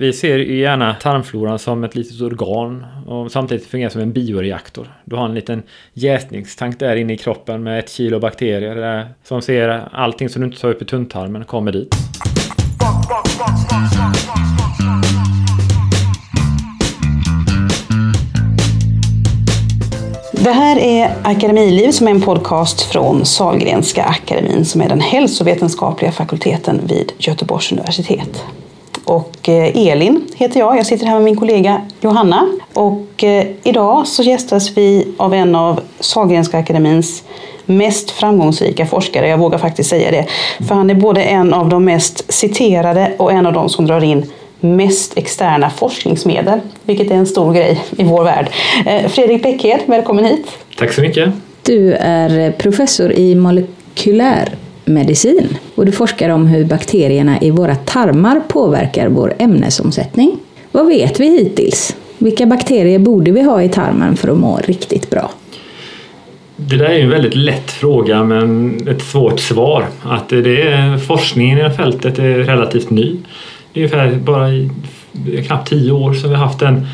Vi ser ju gärna tarmfloran som ett litet organ och samtidigt fungerar som en bioreaktor. Du har en liten jäsningstank där inne i kroppen med ett kilo bakterier där, som ser allting som du inte tar upp i tunntarmen kommer dit. Det här är Akademiliv som är en podcast från Salgrenska akademin som är den hälsovetenskapliga fakulteten vid Göteborgs universitet. Och eh, Elin heter jag. Jag sitter här med min kollega Johanna. Och eh, idag så gästas vi av en av Sahlgrenska akademins mest framgångsrika forskare. Jag vågar faktiskt säga det. För han är både en av de mest citerade och en av de som drar in mest externa forskningsmedel, vilket är en stor grej i vår värld. Eh, Fredrik Bäckhed, välkommen hit. Tack så mycket. Du är professor i molekylär medicin och du forskar om hur bakterierna i våra tarmar påverkar vår ämnesomsättning. Vad vet vi hittills? Vilka bakterier borde vi ha i tarmen för att må riktigt bra? Det där är en väldigt lätt fråga men ett svårt svar. Att det är, forskningen i det här fältet är relativt ny. Det är ungefär bara i knappt tio år som vi har haft en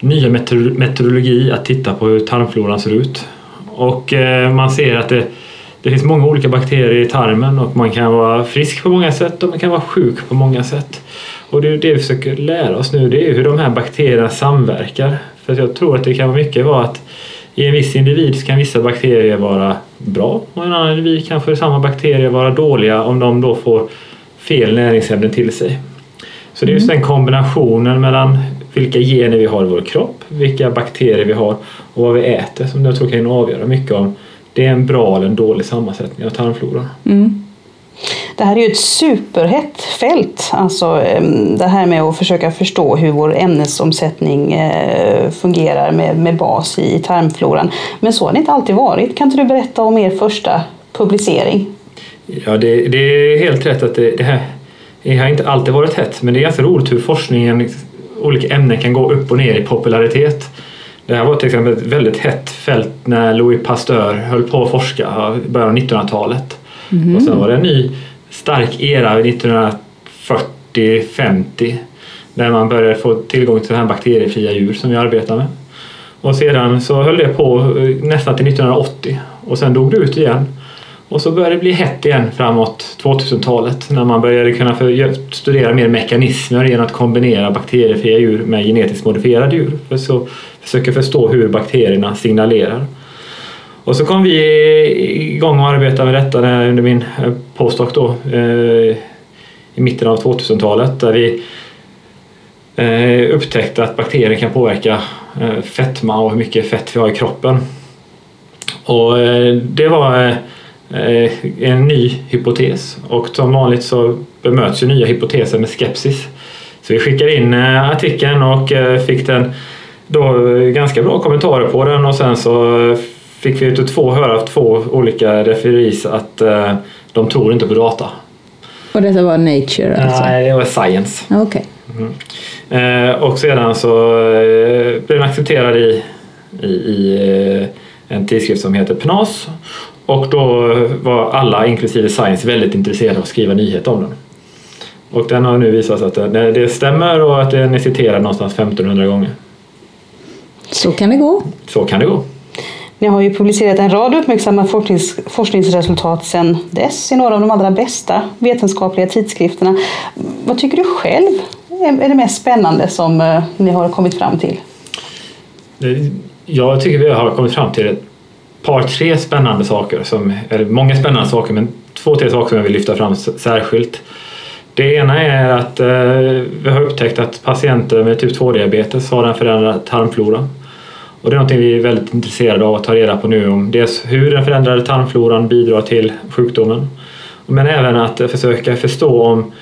nya meteorologi att titta på hur tarmfloran ser ut. Och eh, man ser att det det finns många olika bakterier i tarmen och man kan vara frisk på många sätt och man kan vara sjuk på många sätt. Och det är det vi försöker lära oss nu, det är hur de här bakterierna samverkar. För jag tror att det kan vara mycket vara att i en viss individ så kan vissa bakterier vara bra och i en annan individ kan för samma bakterier vara dåliga om de då får fel näringsämnen till sig. Så det är just mm. den kombinationen mellan vilka gener vi har i vår kropp, vilka bakterier vi har och vad vi äter som jag tror kan avgöra mycket om det är en bra eller en dålig sammansättning av tarmfloran. Mm. Det här är ju ett superhett fält, alltså det här med att försöka förstå hur vår ämnesomsättning eh, fungerar med, med bas i tarmfloran. Men så har det inte alltid varit. Kan inte du berätta om er första publicering? Ja, det, det är helt rätt att det, det, här det har inte alltid varit hett, men det är ganska roligt hur forskningen, olika ämnen kan gå upp och ner i popularitet. Det här var till exempel ett väldigt hett fält när Louis Pasteur höll på att forska i början av 1900-talet. Mm. Och sen var det en ny stark era 1940-50 där man började få tillgång till de här bakteriefria djur som vi arbetar med. Och sedan så höll det på eh, nästan till 1980 och sen dog det ut igen. Och så började det bli hett igen framåt 2000-talet när man började kunna studera mer mekanismer genom att kombinera bakteriefria djur med genetiskt modifierade djur. För så försöka förstå hur bakterierna signalerar. Och så kom vi igång och arbetade med detta under min eh, postdoc då, eh, i mitten av 2000-talet där vi eh, upptäckte att bakterier kan påverka fetma och hur mycket fett vi har i kroppen. Och det var en ny hypotes och som vanligt så bemöts ju nya hypoteser med skepsis. Så vi skickade in artikeln och fick den då ganska bra kommentarer på den och sen så fick vi utav två höra av två olika referees att eh, de tror inte på data. Och detta var Nature alltså? Nej, det var Science. Okay. Mm. Eh, och sedan så eh, blev den accepterad i, i, i eh, en tidskrift som heter PNAS och då var alla, inklusive Science, väldigt intresserade av att skriva nyheter om den. Och den har nu visat sig att det, stämmer och att den är citerad någonstans 1500 gånger. Så kan det gå. Så kan det gå. Ni har ju publicerat en rad uppmärksamma forsknings, forskningsresultat sedan dess i några av de allra bästa vetenskapliga tidskrifterna. Vad tycker du själv är det mest spännande som eh, ni har kommit fram till? Jag tycker vi har kommit fram till ett par, tre spännande saker, som, eller många spännande saker, men två, tre saker som jag vill lyfta fram särskilt. Det ena är att eh, vi har upptäckt att patienter med typ 2-diabetes har en förändrad tarmflora. Och det är något vi är väldigt intresserade av att ta reda på nu om dels hur den förändrade tarmfloran bidrar till sjukdomen men även att försöka förstå om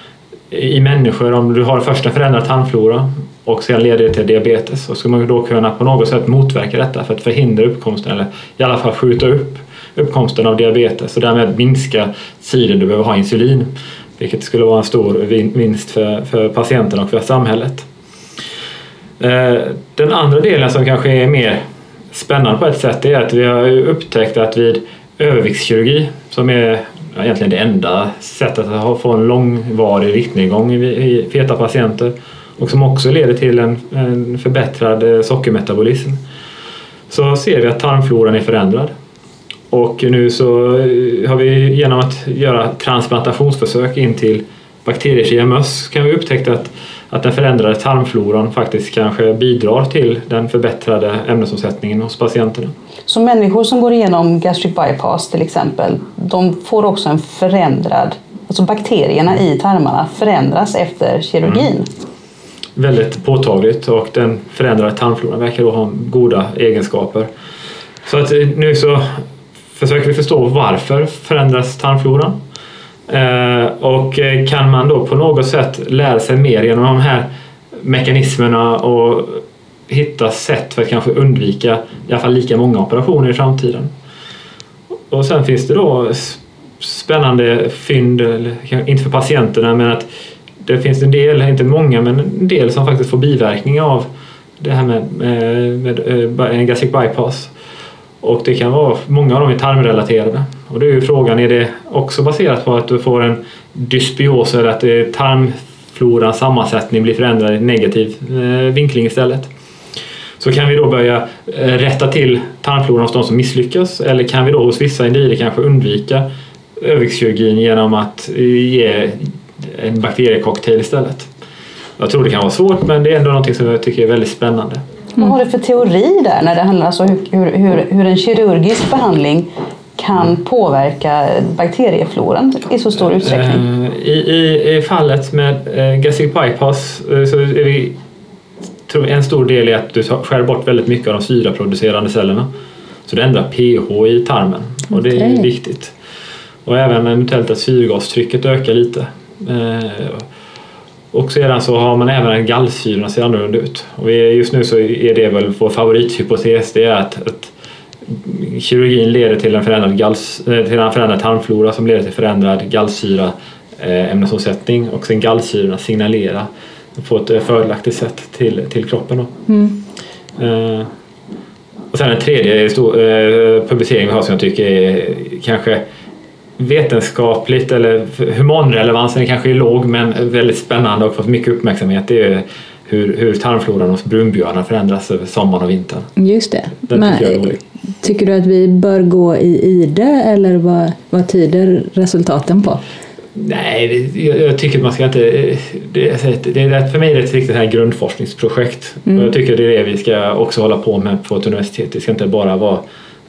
i människor om du har först en förändrad tarmflora och sen leder det till diabetes så ska man då kunna på något sätt motverka detta för att förhindra uppkomsten eller i alla fall skjuta upp uppkomsten av diabetes och därmed minska tiden du behöver ha insulin vilket skulle vara en stor vinst för, för patienten och för samhället. Eh, den andra delen som kanske är mer spännande på ett sätt är att vi har upptäckt att vid överviktskirurgi som är egentligen det enda sättet att få en långvarig viktnedgång i feta patienter och som också leder till en, en förbättrad eh, sockermetabolism så ser vi att tarmfloran är förändrad. Och nu så har vi genom att göra transplantationsförsök in till bakteriefria möss kan vi upptäcka att, att den förändrade tarmfloran faktiskt kanske bidrar till den förbättrade ämnesomsättningen hos patienterna. Så människor som går igenom gastric bypass till exempel, de får också en förändrad, alltså bakterierna i tarmarna förändras efter kirurgin? Mm. Väldigt påtagligt och den förändrade tarmfloran verkar då ha goda egenskaper. Så att eh, nu så försöker vi förstå varför förändras tarmfloran eh, och eh, kan man då på något sätt lära sig mer genom de här mekanismerna och hitta sätt för att kanske undvika i alla fall lika många operationer i framtiden. Och sen finns det då spännande fynd, inte för patienterna men att det finns en del, inte många, men en del som faktiskt får biverkningar av det här med, eh, med, med en gastric bypass. Och det kan vara, många av dem är tarmrelaterade. Och då är ju frågan, är det också baserat på att du får en dysbios eller att eh, tarmflorans sammansättning blir förändrad i negativ vinkling istället? Så kan vi då börja rätta till tarmfloran hos de som misslyckas eller kan vi då hos vissa individer kanske undvika överviktskirurgin genom att ge en bakteriecocktail istället? Jag tror det kan vara svårt men det är ändå någonting som jag tycker är väldigt spännande. Mm. Vad har du för teori där när det handlar om alltså hur, hur, hur en kirurgisk behandling kan påverka bakteriefloran i så stor utsträckning? Eh, I, i, i fallet med eh, gastric bypass eh, så är vi, tror en stor del är att du skär bort väldigt mycket av de syraproducerande cellerna. Så det ändrar pH i tarmen och det är viktigt. Och även eventuellt att syrgastrycket ökar lite. Och sedan så har man även en gallsyrorna ser annorlunda ut. Och just nu så är det väl vår favorithypotes, det är att, att kirurgin leder till en förändrad, galls, eh, till en förändrad tarmflora som leder till förändrad gallsyra eh, ämnesomsättning och sen gallsyrorna signalera på ett eh, fördelaktigt sätt till, till kroppen. Mm. Eh, och sen en tredje stor, eh, publicering vi har som jag tycker är kanske vetenskapligt eller humanrelevansen kanske är låg men väldigt spännande och fått mycket uppmärksamhet. Det är hur, hur tarmfloran hos brunbjörnar förändras över sommaren och vintern. Just det. Den men, tycker, tycker du att vi bör gå i ide eller vad, vad tyder resultaten på? Nej, jag, jag, tycker man ska inte... Det, det är, för mig är det ett riktigt här grundforskningsprojekt. Mm. Och jag tycker det är det vi ska också hålla på med på ett universitet. Det ska inte bara vara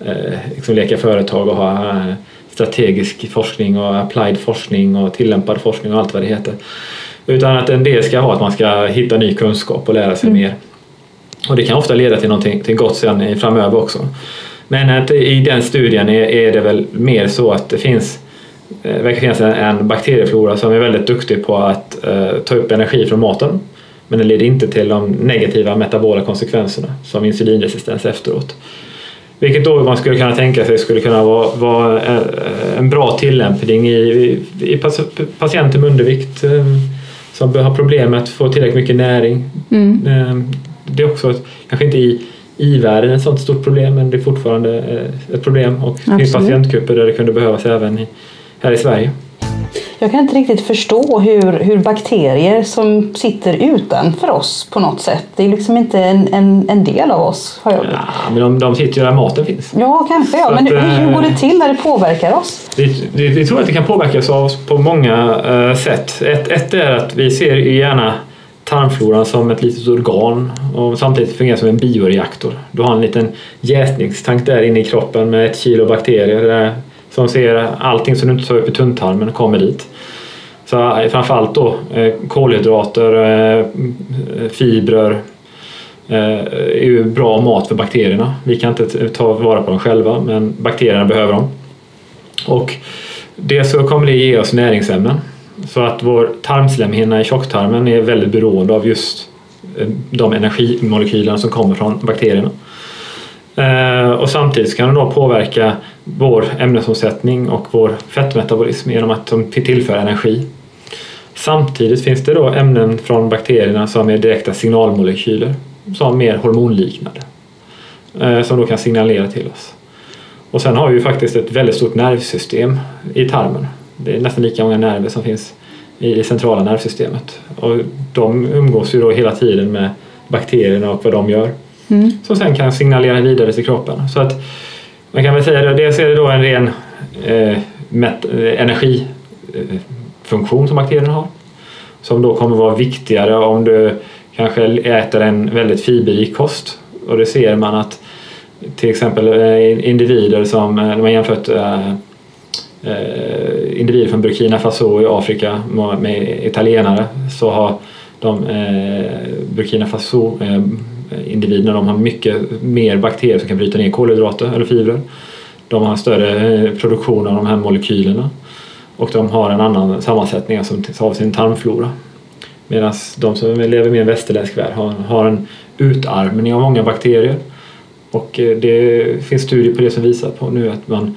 eh, liksom leka företag och ha eh, strategisk forskning och applied forskning och tillämpad forskning och allt vad det heter. Utan att en del ska ha att man ska hitta ny kunskap och lära sig mm. mer. Och det kan ofta leda till någonting till gott sen framöver också. Men att i den studien är, är det väl mer så att det finns det eh, verkar finnas en, en bakterieflora som är väldigt duktig på att uh, ta upp energi från maten. Men den leder inte till de negativa metabola konsekvenserna som insulinresistens efteråt. Vilket då man skulle kunna tänka sig skulle kunna vara, vara eh, en bra tillämpning i, i, i patienter med undervikt eh, som har problem med att få tillräckligt mycket näring. Mm. Eh, det är också, kanske inte i i-världen ett sådant stort problem men det är fortfarande ett problem och det finns patientgrupper där det kunde behövas även här i Sverige. Jag kan inte riktigt förstå hur, hur bakterier som sitter utanför oss på något sätt, det är liksom inte en, en, en del av oss. Har jag ja, men de, de sitter ju där maten finns. Ja, kanske ja. men att, hur, hur går det till när det påverkar oss? Vi, tror att det kan påverkas av oss på många uh, sätt. Ett, ett är att vi ser gärna tarmfloran som ett litet organ och samtidigt fungerar som en bioreaktor. Du har en liten jäsningstank där inne i kroppen med ett kilo bakterier som ser allting som du inte tar upp i tunntarmen kommer dit. Så eh, framförallt då eh, kolhydrater, eh, fibrer är ju bra mat för bakterierna. Vi kan inte ta vara på dem själva men bakterierna behöver dem. Och det så kommer det ge oss näringsämnen. Så att vår tarmslemhinna i tjocktarmen är väldigt beroende av just de energimolekylerna som kommer från bakterierna. Eh, och samtidigt kan de då påverka vår ämnesomsättning och vår fettmetabolism genom att de tillför energi. Samtidigt finns det då ämnen från bakterierna som är direkta signalmolekyler som är mer hormonliknande eh, som då kan signalera till oss. Och sen har vi ju faktiskt ett väldigt stort nervsystem i tarmen. Det är nästan lika många nerver som finns i det centrala nervsystemet. Och de umgås ju då hela tiden med bakterierna och vad de gör. Mm. Som sen kan signalera vidare till kroppen. Så att man kan väl säga att dels är det då en ren eh, energifunktion eh, energifunktion eh, som bakterierna har. Som då kommer vara viktigare om du kanske äter en väldigt fiberrik kost. Och det ser man att till exempel eh, individer som, eh, när man jämfört eh, eh, individer från Burkina Faso i Afrika med italienare så har de eh, Burkina Faso eh, individerna de har mycket mer bakterier som kan bryta ner kolhydrater eller fibrer. De har större eh, produktion av de här molekylerna och de har en annan sammansättning som av sin tarmflora. Medan de som lever mer västerländsk värld har, har en utarmning av många bakterier. Och eh, det finns studier på det som visar på nu att man,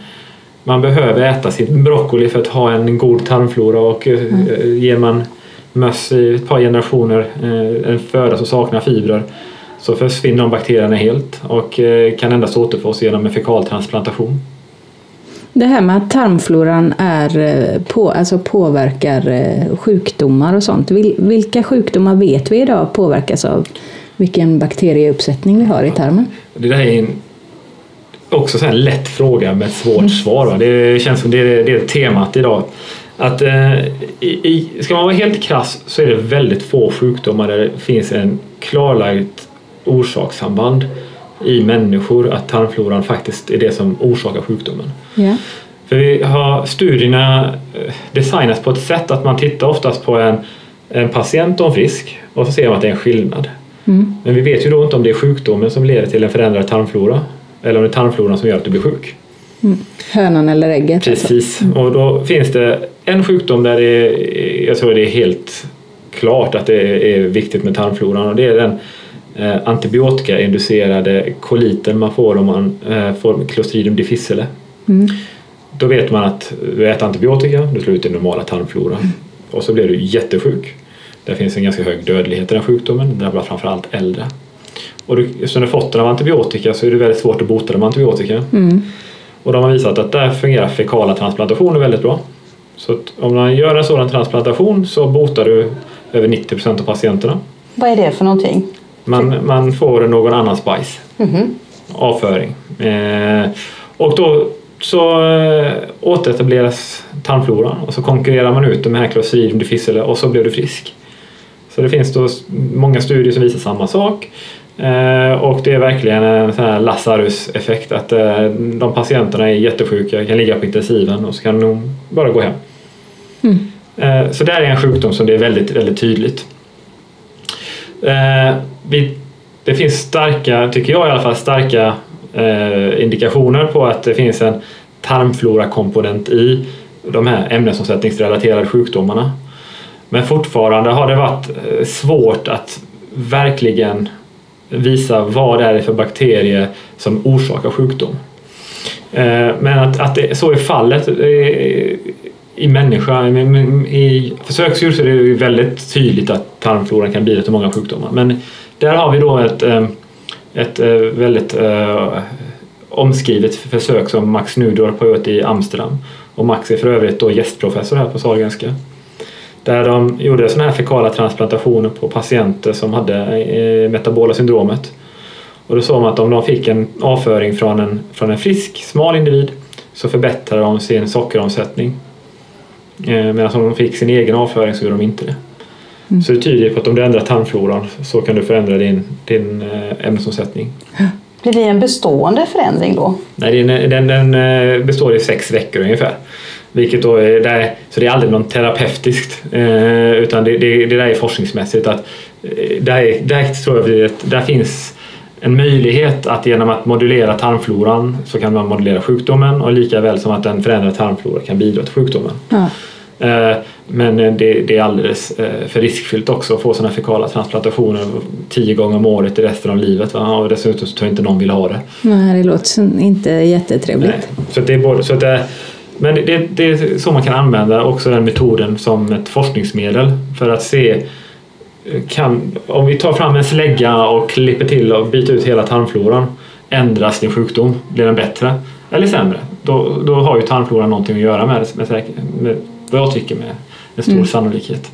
man behöver äta sin broccoli för att ha en god tarmflora och mm. ger man möss i ett par generationer en föda som saknar fibrer så försvinner de bakterierna helt och kan endast återfås genom en fekaltransplantation. Det här med att tarmfloran är på, alltså påverkar sjukdomar och sånt. Vilka sjukdomar vet vi idag påverkas av vilken bakterieuppsättning vi har i tarmen? Det där är en, också en lätt fråga med ett svårt mm. svar. Det känns som det är, det är temat idag. Att, eh, i, ska man vara helt krass så är det väldigt få sjukdomar där det finns en klarlagt orsakssamband i människor att tarmfloran faktiskt är det som orsakar sjukdomen. Yeah. För vi har studierna designats på ett sätt att man tittar oftast på en, en patient och en frisk och så ser man att det är en skillnad. Mm. Men vi vet ju då inte om det är sjukdomen som leder till en förändrad tarmflora eller om det är tarmfloran som gör att du blir sjuk. Mm. Hönan eller ägget? Precis, alltså. och då finns det en sjukdom där det är, jag tror det är helt klart att det är viktigt med tarmfloran och det är den eh, antibiotikainducerade koliten man får om man eh, får Clostridium difficile. Mm. Då vet man att du äter antibiotika, du slår ut din normala tarmflora mm. och så blir du jättesjuk. Det finns en ganska hög dödlighet i den sjukdomen, den drabbar framförallt äldre. Och du, eftersom du fått den av antibiotika så är det väldigt svårt att bota den med antibiotika. Mm. Och de har visat att där fungerar fekala transplantationer väldigt bra. Så om man gör en sådan transplantation så botar du över 90 procent av patienterna. Vad är det för någonting? Man, man får någon annans bajs. Mm. Avföring. Eh, och då så eh, återetableras tarmfloran och så konkurrerar man ut de här Clostridium difficile och så blir du frisk. Så det finns då många studier som visar samma sak. Eh, och det är verkligen en sån här Lazarus-effekt att eh, de patienterna är jättesjuka, kan ligga på intensiven och så kan de bara gå hem. Mm. Eh, så där är en sjukdom som det är väldigt, väldigt tydligt. Vi, det finns starka, tycker jag i alla fall, starka eh, indikationer på att det finns en tarmflorakomponent i de här ämnesomsättningsrelaterade sjukdomarna. Men fortfarande har det varit eh, svårt att verkligen visa vad det är för bakterier som orsakar sjukdom. Eh, men att, att det, så är fallet eh, i människa, i försöksdjur så är det väldigt tydligt att tarmfloran kan bidra till många sjukdomar. Men där har vi då ett, eh, ett eh, väldigt eh, omskrivet försök som Max Nudorp har gjort i Amsterdam. Och Max är för övrigt då gästprofessor här på Sahlgrenska. Där de gjorde sådana här fekala transplantationer på patienter som hade metabola syndromet. Och då såg man att om de fick en avföring från en, från en frisk, smal individ så förbättrade de sin sockeromsättning. Medan om de fick sin egen avföring så gjorde de inte det. Mm. Så det tyder på att om du ändrar tarmfloran så kan du förändra din, din eh, ämnesomsättning. Blir det en bestående förändring då? Nej, den, den, den består i sex veckor ungefär. Vilket då är, där, så det är aldrig något terapeutiskt eh, utan det, det, det där är forskningsmässigt att eh, där, där tror jag att där finns en möjlighet att genom att modulera tarmfloran så kan man modulera sjukdomen och lika väl som att en förändrad tarmflora kan bidra till sjukdomen. Ja. Eh, men det, det, är alldeles eh, för riskfyllt också att få sådana fekala transplantationer tio gånger om året i resten av livet. Va? Och dessutom så tror jag inte någon vill ha det. Nej, det låter inte jättetrevligt. Nej. Så det är både, så att det, men det, det, är så man kan använda också den metoden som ett forskningsmedel för att se kan, om vi tar fram en slägga och klipper till och byter ut hela tarmfloran ändras din sjukdom? Blir den bättre eller sämre? Då, då har ju tarmfloran någonting att göra med, med, med vad jag tycker med en stor sannolikhet.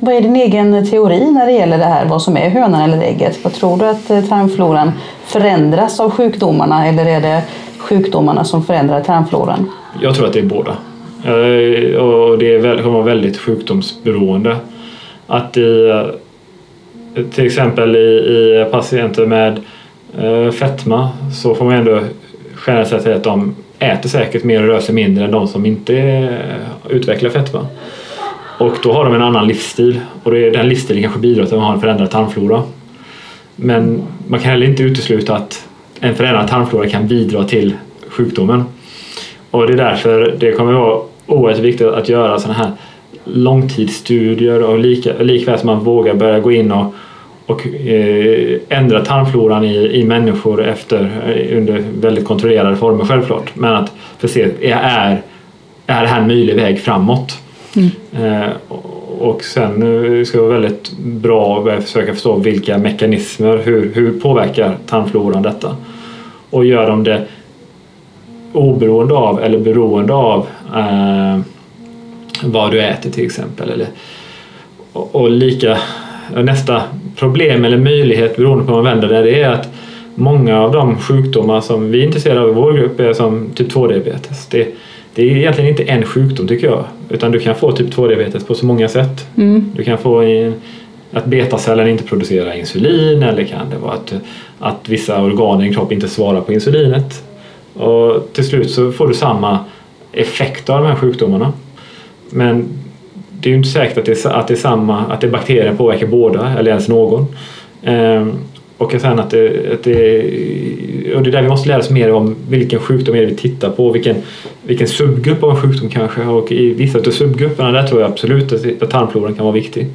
Vad är din egen teori när det gäller det här, vad som är hönan eller ägget? Vad tror du att eh, tarmfloran förändras av sjukdomarna eller är det sjukdomarna som förändrar tarmfloran? Jag tror att det är båda. Eh, Och det kommer vara väldigt sjukdomsberoende. Att i, eh, till exempel i, i patienter med fetma så får man ändå generellt sett att de äter säkert mer och rör sig mindre än de som inte eh, utvecklar fetma. Och då har de en annan livsstil och det är, den livsstilen kanske bidrar till att man har en förändrad tarmflora. Men man kan heller inte utesluta att en förändrad tarmflora kan bidra till sjukdomen. Och det är därför det kommer vara oerhört viktigt att göra sådana här långtidsstudier och lika, likväl som man vågar börja gå in och, och eh, ändra tarmfloran i, i människor efter, eh, under väldigt kontrollerade former självklart. Men att för att se, är, är, det här en möjlig väg framåt? Eh, och- sen eh, ska det vara väldigt bra att försöka förstå vilka mekanismer, hur, hur påverkar tarmfloran detta? Och gör de det oberoende av eller beroende av eh, vad du äter till exempel. Eller, och, och lika, nästa problem eller möjlighet beroende på hur man vänder det, det är att många av de sjukdomar som vi är intresserade av i vår grupp är som typ 2-diabetes. Det, det är egentligen inte en sjukdom tycker jag, utan du kan få typ 2-diabetes på så många sätt. Du kan få en, att betacellen inte producerar insulin eller kan det vara att, att vissa organ i din kropp inte svarar på insulinet. Och till slut så får du samma effekt av de här sjukdomarna. Men det är ju inte säkert att det är, att det är samma, att det är bakterien påverkar båda eller ens någon. Ehm, och sen att det, att det, och det är där vi måste lära oss mer om vilken sjukdom är det vi tittar på, vilken, vilken subgrupp av en sjukdom kanske. Och i vissa av subgrupperna där tror jag absolut att, att tarmfloran kan vara viktig.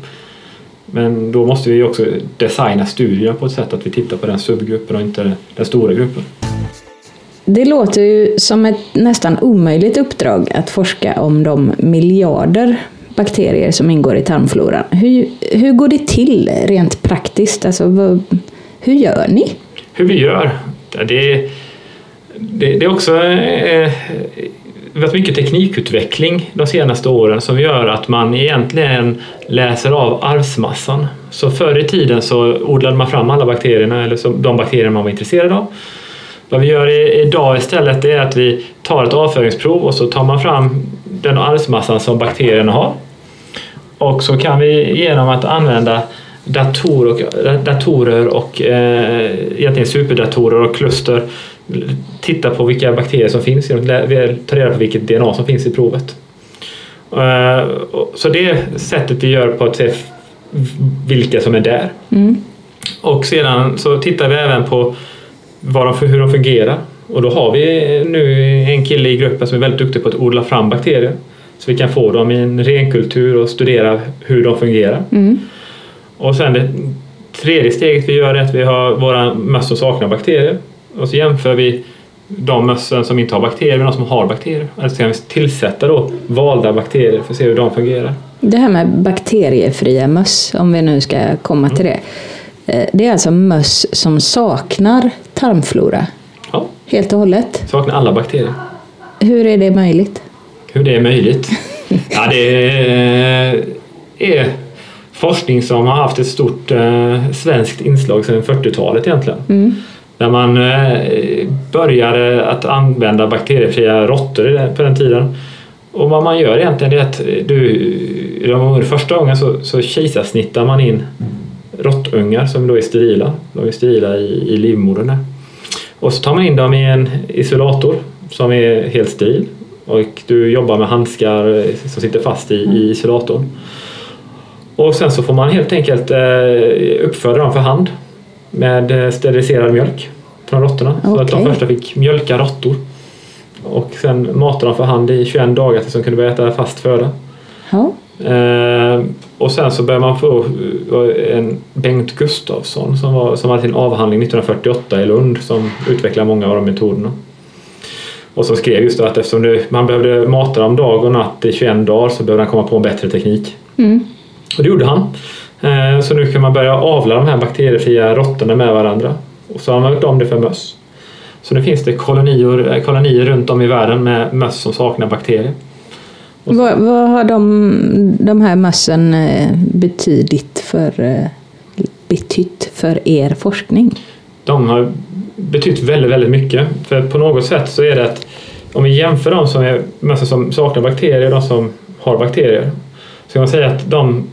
Men då måste vi också designa studierna på ett sätt att vi tittar på den subgruppen och inte den stora gruppen. Det låter ju som ett nästan omöjligt uppdrag att forska om de miljarder bakterier som ingår i tarmfloran. Hur, hur går det till rent praktiskt? Alltså, vad, hur gör ni? hur vi gör. Det, det, det är också eh, varit mycket teknikutveckling de senaste åren som gör att man egentligen läser av arvsmassan. Så förr i tiden så odlade man fram alla bakterierna, eller så, de bakterier man var intresserad av. Vad vi gör idag istället är att vi tar ett avföringsprov och så tar man fram den arvsmassan som bakterierna har. Och så kan vi genom att använda dator och, datorer och eh, egentligen superdatorer och kluster titta på vilka bakterier som finns, vi tar reda på vilket DNA som finns i provet. Eh, så det är sättet vi gör på att se vilka som är där. Och sedan så tittar vi även på de, hur de fungerar. Och då har vi nu en kille i gruppen som är väldigt duktig på att odla fram bakterier. Så vi kan få dem i en renkultur och studera hur de fungerar. Och sen det tredje steget vi gör är att vi har våra möss som saknar bakterier. Och så jämför vi de mössen som inte har bakterier med de som har bakterier. Eller så kan vi tillsätta då valda bakterier för att se hur de fungerar. Det här med bakteriefria möss, om vi nu ska komma till det. Eh, Det är alltså möss som saknar tarmflora Ja, helt och hållet. saknar alla bakterier. Hur är det möjligt? Hur det är möjligt? Ja, det är forskning som har haft ett stort eh, svenskt inslag sedan 40-talet egentligen. Där man eh, började att använda bakteriefria råttor på den tiden. Och vad man gör egentligen är att du, första gången så, så kejsarsnittar man in råttungar som då är sterila. De är sterila i, i livmodern. Och så tar man in dem i en isolator som är helt steril. Och du jobbar med handskar som sitter fast i, i isolatorn. Och sen så får man helt enkelt eh, uppföda dem för hand med steriliserad mjölk från råttorna. Så att de första fick mjölka råttor. Och sen mata dem för hand i 21 dagar tills de kunde börja äta fast föda. Ja. Eh, och sen så började man få eh, en Bengt Gustafsson som, var, som hade sin avhandling 1948 i Lund som utvecklade många av de metoderna. Och som skrev just att eftersom det, man behövde mata dem dag och natt i 21 dagar så behövde han komma på en bättre teknik. Och det gjorde han. Eh, Så nu kan man börja avla de här bakteriefria råttorna med varandra. Och så har man gjort om det för möss. Så nu finns det kolonier, eh, kolonier runt om i världen med möss som saknar bakterier. Vad, vad har de, de här mössen eh, betydit för, betytt för er forskning? De har betytt väldigt, väldigt mycket. För på något sätt så är det att om vi jämför de som är som saknar bakterier och de som har bakterier så kan man säga att de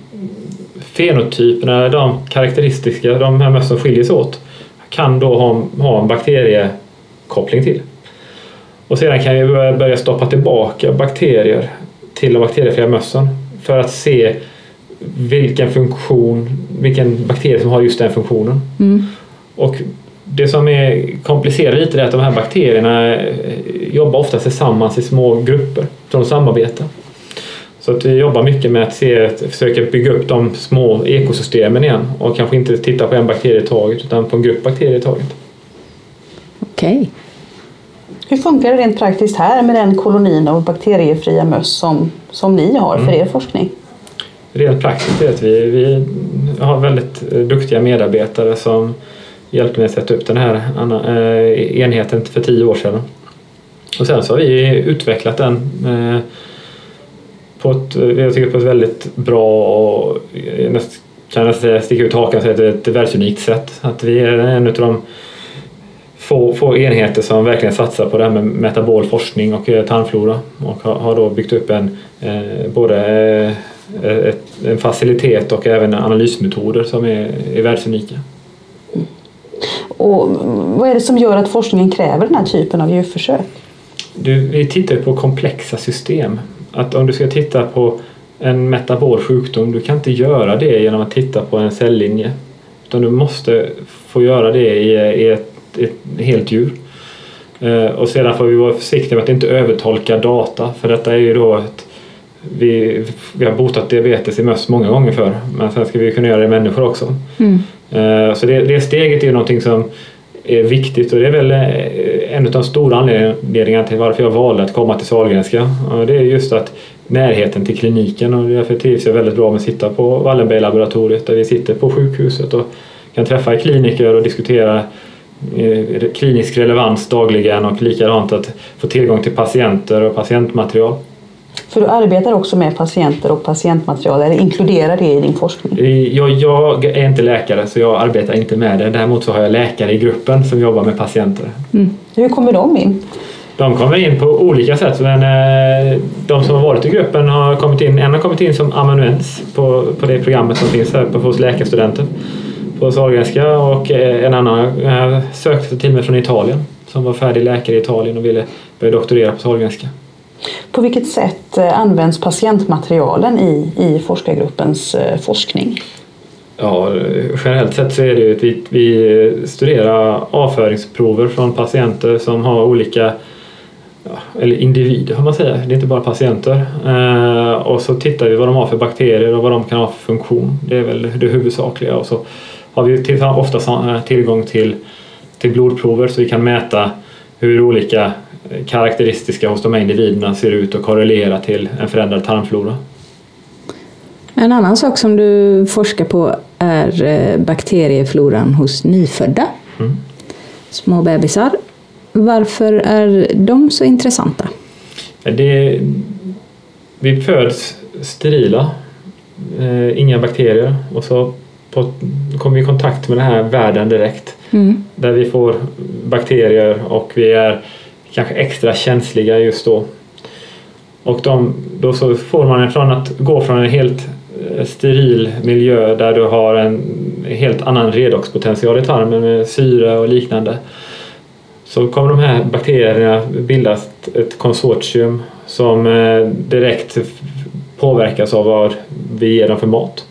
fenotyperna, de karaktäristiska, de här mössen som skiljer sig åt kan då ha, ha en bakteriekoppling till. Och sedan kan vi börja stoppa tillbaka bakterier till de bakteriefria mössen för att se vilken funktion, vilken bakterie som har just den funktionen. Mm. Och det som är komplicerat lite är att de här bakterierna jobbar ofta tillsammans i små grupper, så de samarbetar. Så att vi jobbar mycket med att se, försöka bygga upp de små ekosystemen igen och kanske inte titta på en bakterie i taget utan på en grupp bakterier i taget. Okej. Hur funkar det rent praktiskt här med den kolonin av bakteriefria möss som, som ni har för er forskning? Rent praktiskt är att vi, vi har väldigt eh, duktiga medarbetare som hjälpte mig att sätta upp den här eh, enheten för tio år sedan. Och sen så har vi utvecklat den eh, på ett, jag tycker på ett väldigt bra och eh, kan jag säga, sticka ut hakan och säga att det är ett världsunikt sätt. Att vi är en av de få, få enheter som verkligen satsar på det här med metabol forskning och tarmflora och har, har då byggt upp en eh, både eh, ett, en facilitet och även analysmetoder som är, är världsunika. Och vad är det som gör att forskningen kräver den här typen av djurförsök? Du, vi tittar på komplexa system. Att om du ska titta på en metabol sjukdom, du kan inte göra det genom att titta på en cellinje. Utan du måste få göra det i, ett, ett helt djur. Eh, och sedan får vi vara försiktiga med att inte övertolka data. För detta är ju då ett, vi, vi har botat diabetes i möss många gånger för men sen ska vi kunna göra det i människor också. Mm. Eh, så det, det steget är ju någonting som är viktigt och det är väl eh, en av de stora anledningarna till varför jag valde att komma till Sahlgrenska. Det är just att närheten till kliniken och därför trivs jag väldigt bra med att sitta på Wallenberglaboratoriet där vi sitter på sjukhuset och kan träffa kliniker och diskutera eh, klinisk relevans dagligen och likadant att få tillgång till patienter och patientmaterial. För du arbetar också med patienter och patientmaterial, eller inkluderar det i din forskning? Jag, jag är inte läkare så jag arbetar inte med det. Däremot så har jag läkare i gruppen som jobbar med patienter. Hur kommer de in? De kommer in på olika sätt men eh, de som har varit i gruppen har kommit in, en har kommit in som amanuens på, på det programmet som finns här på, hos läkarstudenter på Sahlgrenska och eh, en annan eh, sökte till mig från Italien som var färdig läkare i Italien och ville börja doktorera på Sahlgrenska. På vilket sätt eh, används patientmaterialen i, i forskargruppens eh, forskning? Ja, generellt sett så är det ju att vi, vi eh, studerar avföringsprover från patienter som har olika ja, eller individer kan man säga, det är inte bara patienter. Eh, och så tittar vi vad de har för bakterier och vad de kan ha för funktion. Det är väl det huvudsakliga. Och så har vi till, ofta tillgång till, till blodprover så vi kan mäta hur olika karaktäristiska hos de här individerna ser ut och korrelera till en förändrad tarmflora. En annan sak som du forskar på är eh, bakteriefloran hos nyfödda. Mm. Små bebisar. Varför är de så intressanta? Det, vi föds sterila, eh, inga bakterier och så på, kommer vi i kontakt med den här världen direkt. Mm. Där vi får bakterier och vi är kanske extra känsliga just då. Och de, då så får man från att gå från en helt eh, steril miljö där du har en helt annan redoxpotential i tarmen med syre och liknande så kommer de här bakterierna bilda ett, konsortium som eh, direkt påverkas av vad vi ger dem för mat.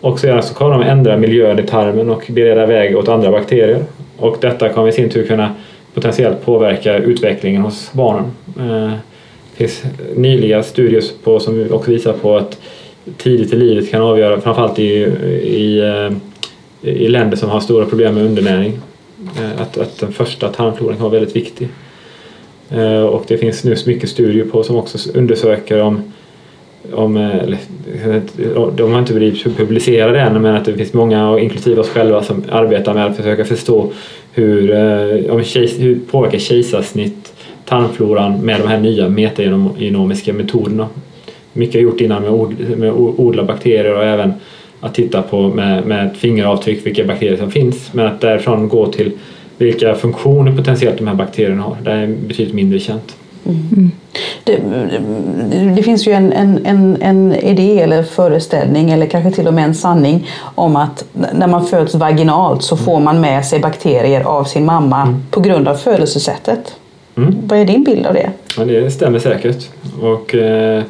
Och sedan så kommer de ändra miljön i tarmen och bereda väg åt andra bakterier. Och detta kommer i sin tur kunna potentiellt påverka utvecklingen hos barnen. Eh, Det finns nyliga studier på, som också visar på att tidigt i livet kan avgöra, framförallt i, i, eh, i länder som har stora problem med undernäring, eh, att, att den första tarmfloran kan vara väldigt viktig. Eh, och det finns nu mycket studier på som också undersöker om om, eh, eller, de har inte blivit publicerade än men att det finns många, inklusive oss själva, som arbetar med att försöka förstå hur, eh, om kejs, hur påverkar kejsarsnitt tarmfloran med de här nya metagenomiska metoderna. Mycket har gjort innan med, od, med odla bakterier och även att titta på med, med ett fingeravtryck vilka bakterier som finns. Men att därifrån gå till vilka funktioner potentiellt de här bakterierna har. Det är betydligt mindre känt. Mm. mm. Det, det, finns ju en, en, en, en, idé eller föreställning eller kanske till och med en sanning om att när man föds vaginalt så får man med sig bakterier av sin mamma mm. på grund av födelsesättet. Mm. Vad är din bild av det? Ja, det stämmer säkert. Och, eh,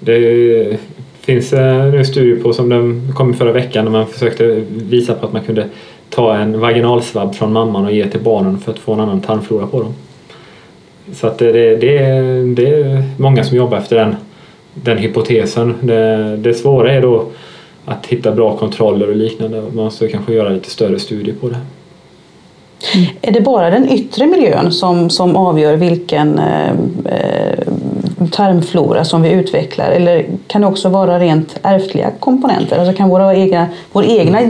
det finns eh, nu studier på som de kom förra veckan när man försökte visa på att man kunde ta en vaginalsvabb från mamman och ge till barnen för att få en annan tarmflora på dem. Så att det, det, det, är många som jobbar efter den, den hypotesen. Det, det svåra är då att hitta bra kontroller och liknande. Man måste kanske göra lite större studier på det. Mm. Är det bara den yttre miljön som, som avgör vilken eh, eh, tarmflora som vi utvecklar eller kan det också vara rent ärftliga komponenter? Alltså kan våra egna, vår egna,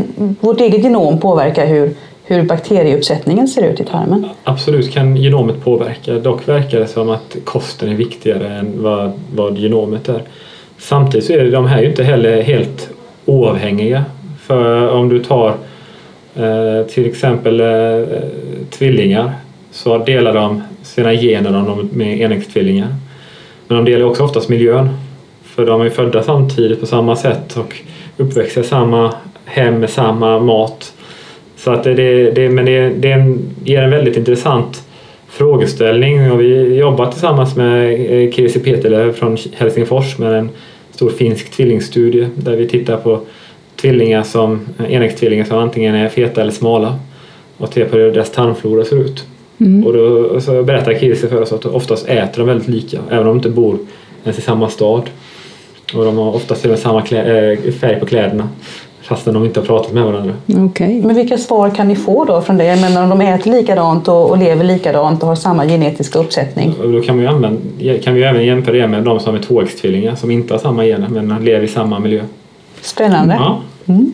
vårt eget genom påverka hur, hur bakterieuppsättningen ser ut i tarmen? Absolut kan genomet påverka. Dock verkar det som att kosten är viktigare än vad, vad genomet är. Samtidigt så är de här ju inte heller helt oavhängiga. För om du tar eh, till exempel eh, tvillingar så delar de sina gener med enäggstvillingar. Men de delar också oftast miljön. För de är födda samtidigt på samma sätt och uppväxta i samma hem med samma mat. Så att det, det, men det, det en, ger en väldigt intressant frågeställning och vi jobbar tillsammans med eh, Kirsi Peterlöv från Helsingfors med en stor finsk tvillingstudie där vi tittar på tvillingar som, enäggstvillingar som antingen är feta eller smala och tittar på hur deras tarmflora ser ut. Mm. Och då så berättar Kirsi för oss att oftast äter de väldigt lika även om de inte bor ens i samma stad. Och de har oftast till och med samma klä, äh, färg på kläderna fastän de inte har pratat med varandra. Okay. Men vilka svar kan ni få då från det? Jag menar om de äter likadant och, och lever likadant och har samma genetiska uppsättning? Då kan vi, använda, kan vi även jämföra det med de som är tvåäggstvillingar som inte har samma gener men lever i samma miljö. Spännande. Ja. Mm.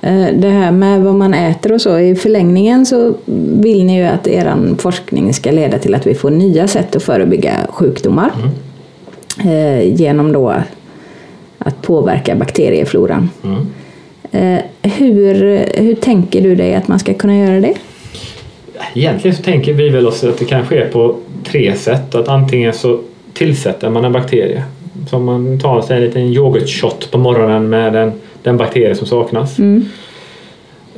Eh, det här med vad man äter och så, i förlängningen så vill ni ju att er forskning ska leda till att vi får nya sätt att förebygga sjukdomar. Mm. Eh, genom då att påverka bakteriefloran. Mm. Hur, hur tänker du dig att man ska kunna göra det? Egentligen så tänker vi väl oss att det kan ske på tre sätt. Att antingen så tillsätter man en bakterie. Som man tar sig en liten yoghurtshot på morgonen med den, den bakterie som saknas. Mm.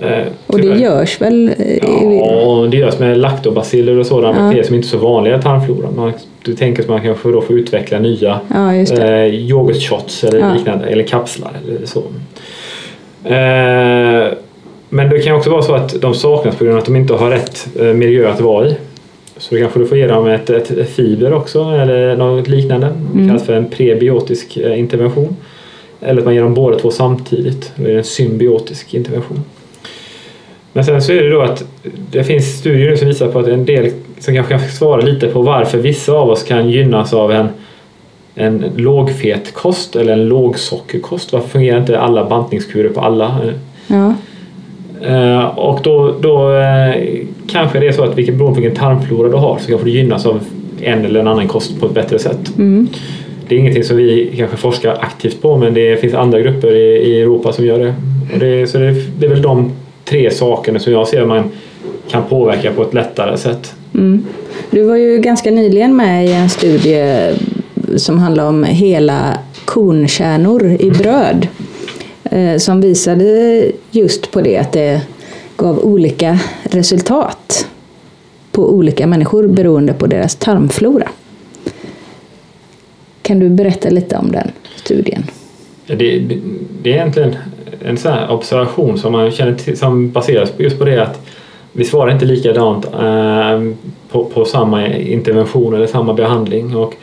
Eh, och det görs väl? Ja, det görs med laktobaciller och sådana ja. bakterier som inte är så vanliga i tarmfloran. Man, du tänker att man kanske då får utveckla nya ja, eh, yoghurtshots eller ja. liknande, eller kapslar eller så. Eh, men det kan också vara så att de saknas på grund av att de inte har rätt eh, miljö att vara i. Så då kanske du får ge dem ett, ett fiber också eller något liknande. Det kallas för en prebiotisk eh, intervention. Eller att man ger dem båda två samtidigt. Det är en symbiotisk intervention. Men sen så är det då att det finns studier som visar på att en del som kanske kan svara lite på varför vissa av oss kan gynnas av en, en lågfet kost eller en lågsockerkost. Varför fungerar inte alla bantningskurer på alla? Ja. Uh, och då, då uh, kanske det är så att vilken, beroende på vilken tarmflora du har så kanske du gynnas av en eller en annan kost på ett bättre sätt. Mm. Det är ingenting som vi kanske forskar aktivt på men det finns andra grupper i, i Europa som gör det. Och det så det, det är väl de tre sakerna som jag ser man kan påverka på ett lättare sätt. Mm. Du var ju ganska nyligen med i en studie som handlar om hela kornkärnor i mm. bröd eh, som visade just på det att det gav olika resultat på olika människor beroende på deras tarmflora. Kan du berätta lite om den studien? Det, det, det är egentligen en sån observation som man känner till, som baseras just på det att vi svarar inte likadant eh, på, på samma intervention eller samma behandling. Och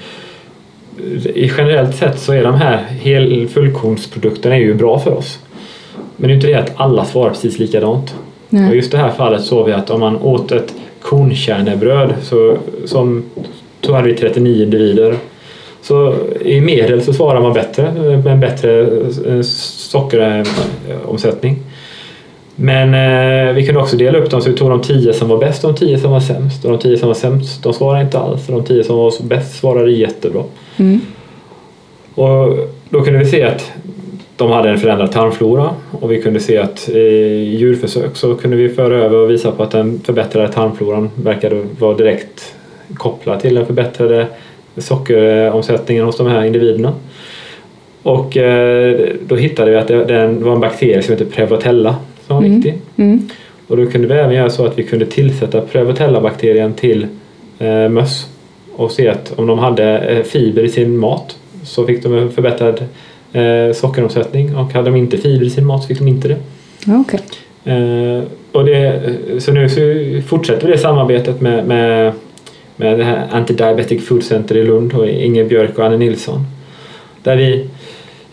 i generellt sett så är de här hel, fullkornsprodukterna ju bra för oss. Men det är inte det att alla svarar precis likadant. Nej. Och just det här fallet såg vi att om man åt ett kornkärnebröd så, som, så hade vi 39 individer så i medel så svarar man bättre med en bättre eh, sockeromsättning. Men eh, vi kunde också dela upp dem så vi tog de tio som var bäst och de tio som var sämst. Och de tio som var sämst de svarade inte alls och de tio som var bäst svarade jättebra. Mm. Och då kunde vi se att de hade en förändrad tarmflora och vi kunde se att i djurförsök så kunde vi föra över och visa på att den förbättrade tarmfloran verkade vara direkt kopplad till den förbättrade sockeromsättningen hos de här individerna. Och eh, då hittade vi att det var en bakterie som heter Prevotella som var Mm. viktig. Mm. Och då kunde vi även göra så att vi kunde tillsätta Prevotella-bakterien till eh, möss och se att om de hade eh, fiber i sin mat så fick de en förbättrad eh, sockeromsättning och hade de inte fiber i sin mat så fick de inte det. Okej. Eh, och det så nu så fortsätter vi det samarbetet med, med, med det här Anti-Diabetic Food Center i Lund och Inger Björk och Anne Nilsson. Där vi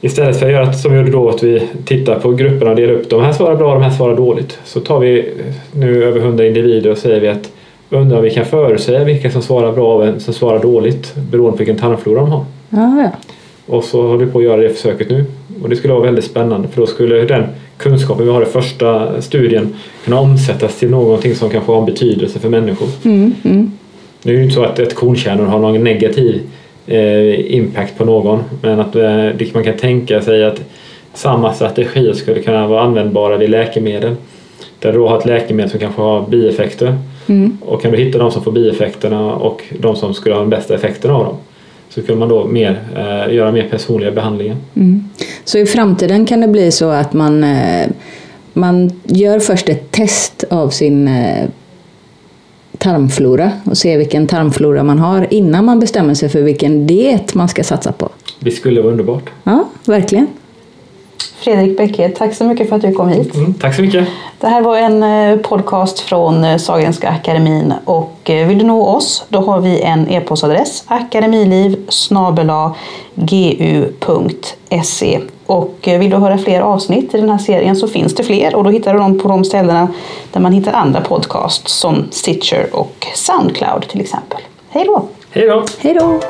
istället för att göra som vi gjorde då att vi tittar på grupperna och delar upp de här svarar bra, de här svarar dåligt. Så tar vi nu över 100 individer och säger vi att undrar om vi kan förutsäga vilka som svarar bra och vem som svarar dåligt beroende på vilken tarmflora de har. Ja, ja. Och så håller vi på att göra det försöket nu. Och det skulle vara väldigt spännande för då skulle den kunskapen vi har i första studien kunna omsättas till någonting som kanske har en betydelse för människor. Mm, mm. Det är ju inte så att ett kornkärnor har någon negativ eh, impact på någon men att eh, man kan tänka sig att samma strategier skulle kunna vara användbara vid läkemedel. Där du då har ett läkemedel som kanske har bieffekter Mm. och kan du hitta de som får bieffekterna och de som skulle ha den bästa effekten av dem så kan man då mer, eh, göra mer personliga behandlingar. Mm. Så i framtiden kan det bli så att man, eh, man gör först ett test av sin eh, tarmflora och ser vilken tarmflora man har innan man bestämmer sig för vilken diet man ska satsa på. Det skulle vara underbart. Ja, verkligen. Fredrik Bäcke, tack så mycket för att du kom hit. Mm, tack så mycket. Det här var en eh, podcast från eh, Sahlgrenska akademin och eh, vill du nå oss då har vi en e-postadress akademiliv gu.se och eh, vill du höra fler avsnitt i den här serien så finns det fler och då hittar du dem på de ställena där man hittar andra podcasts som Stitcher och Soundcloud till exempel. Hej då! Hej då! Hej då!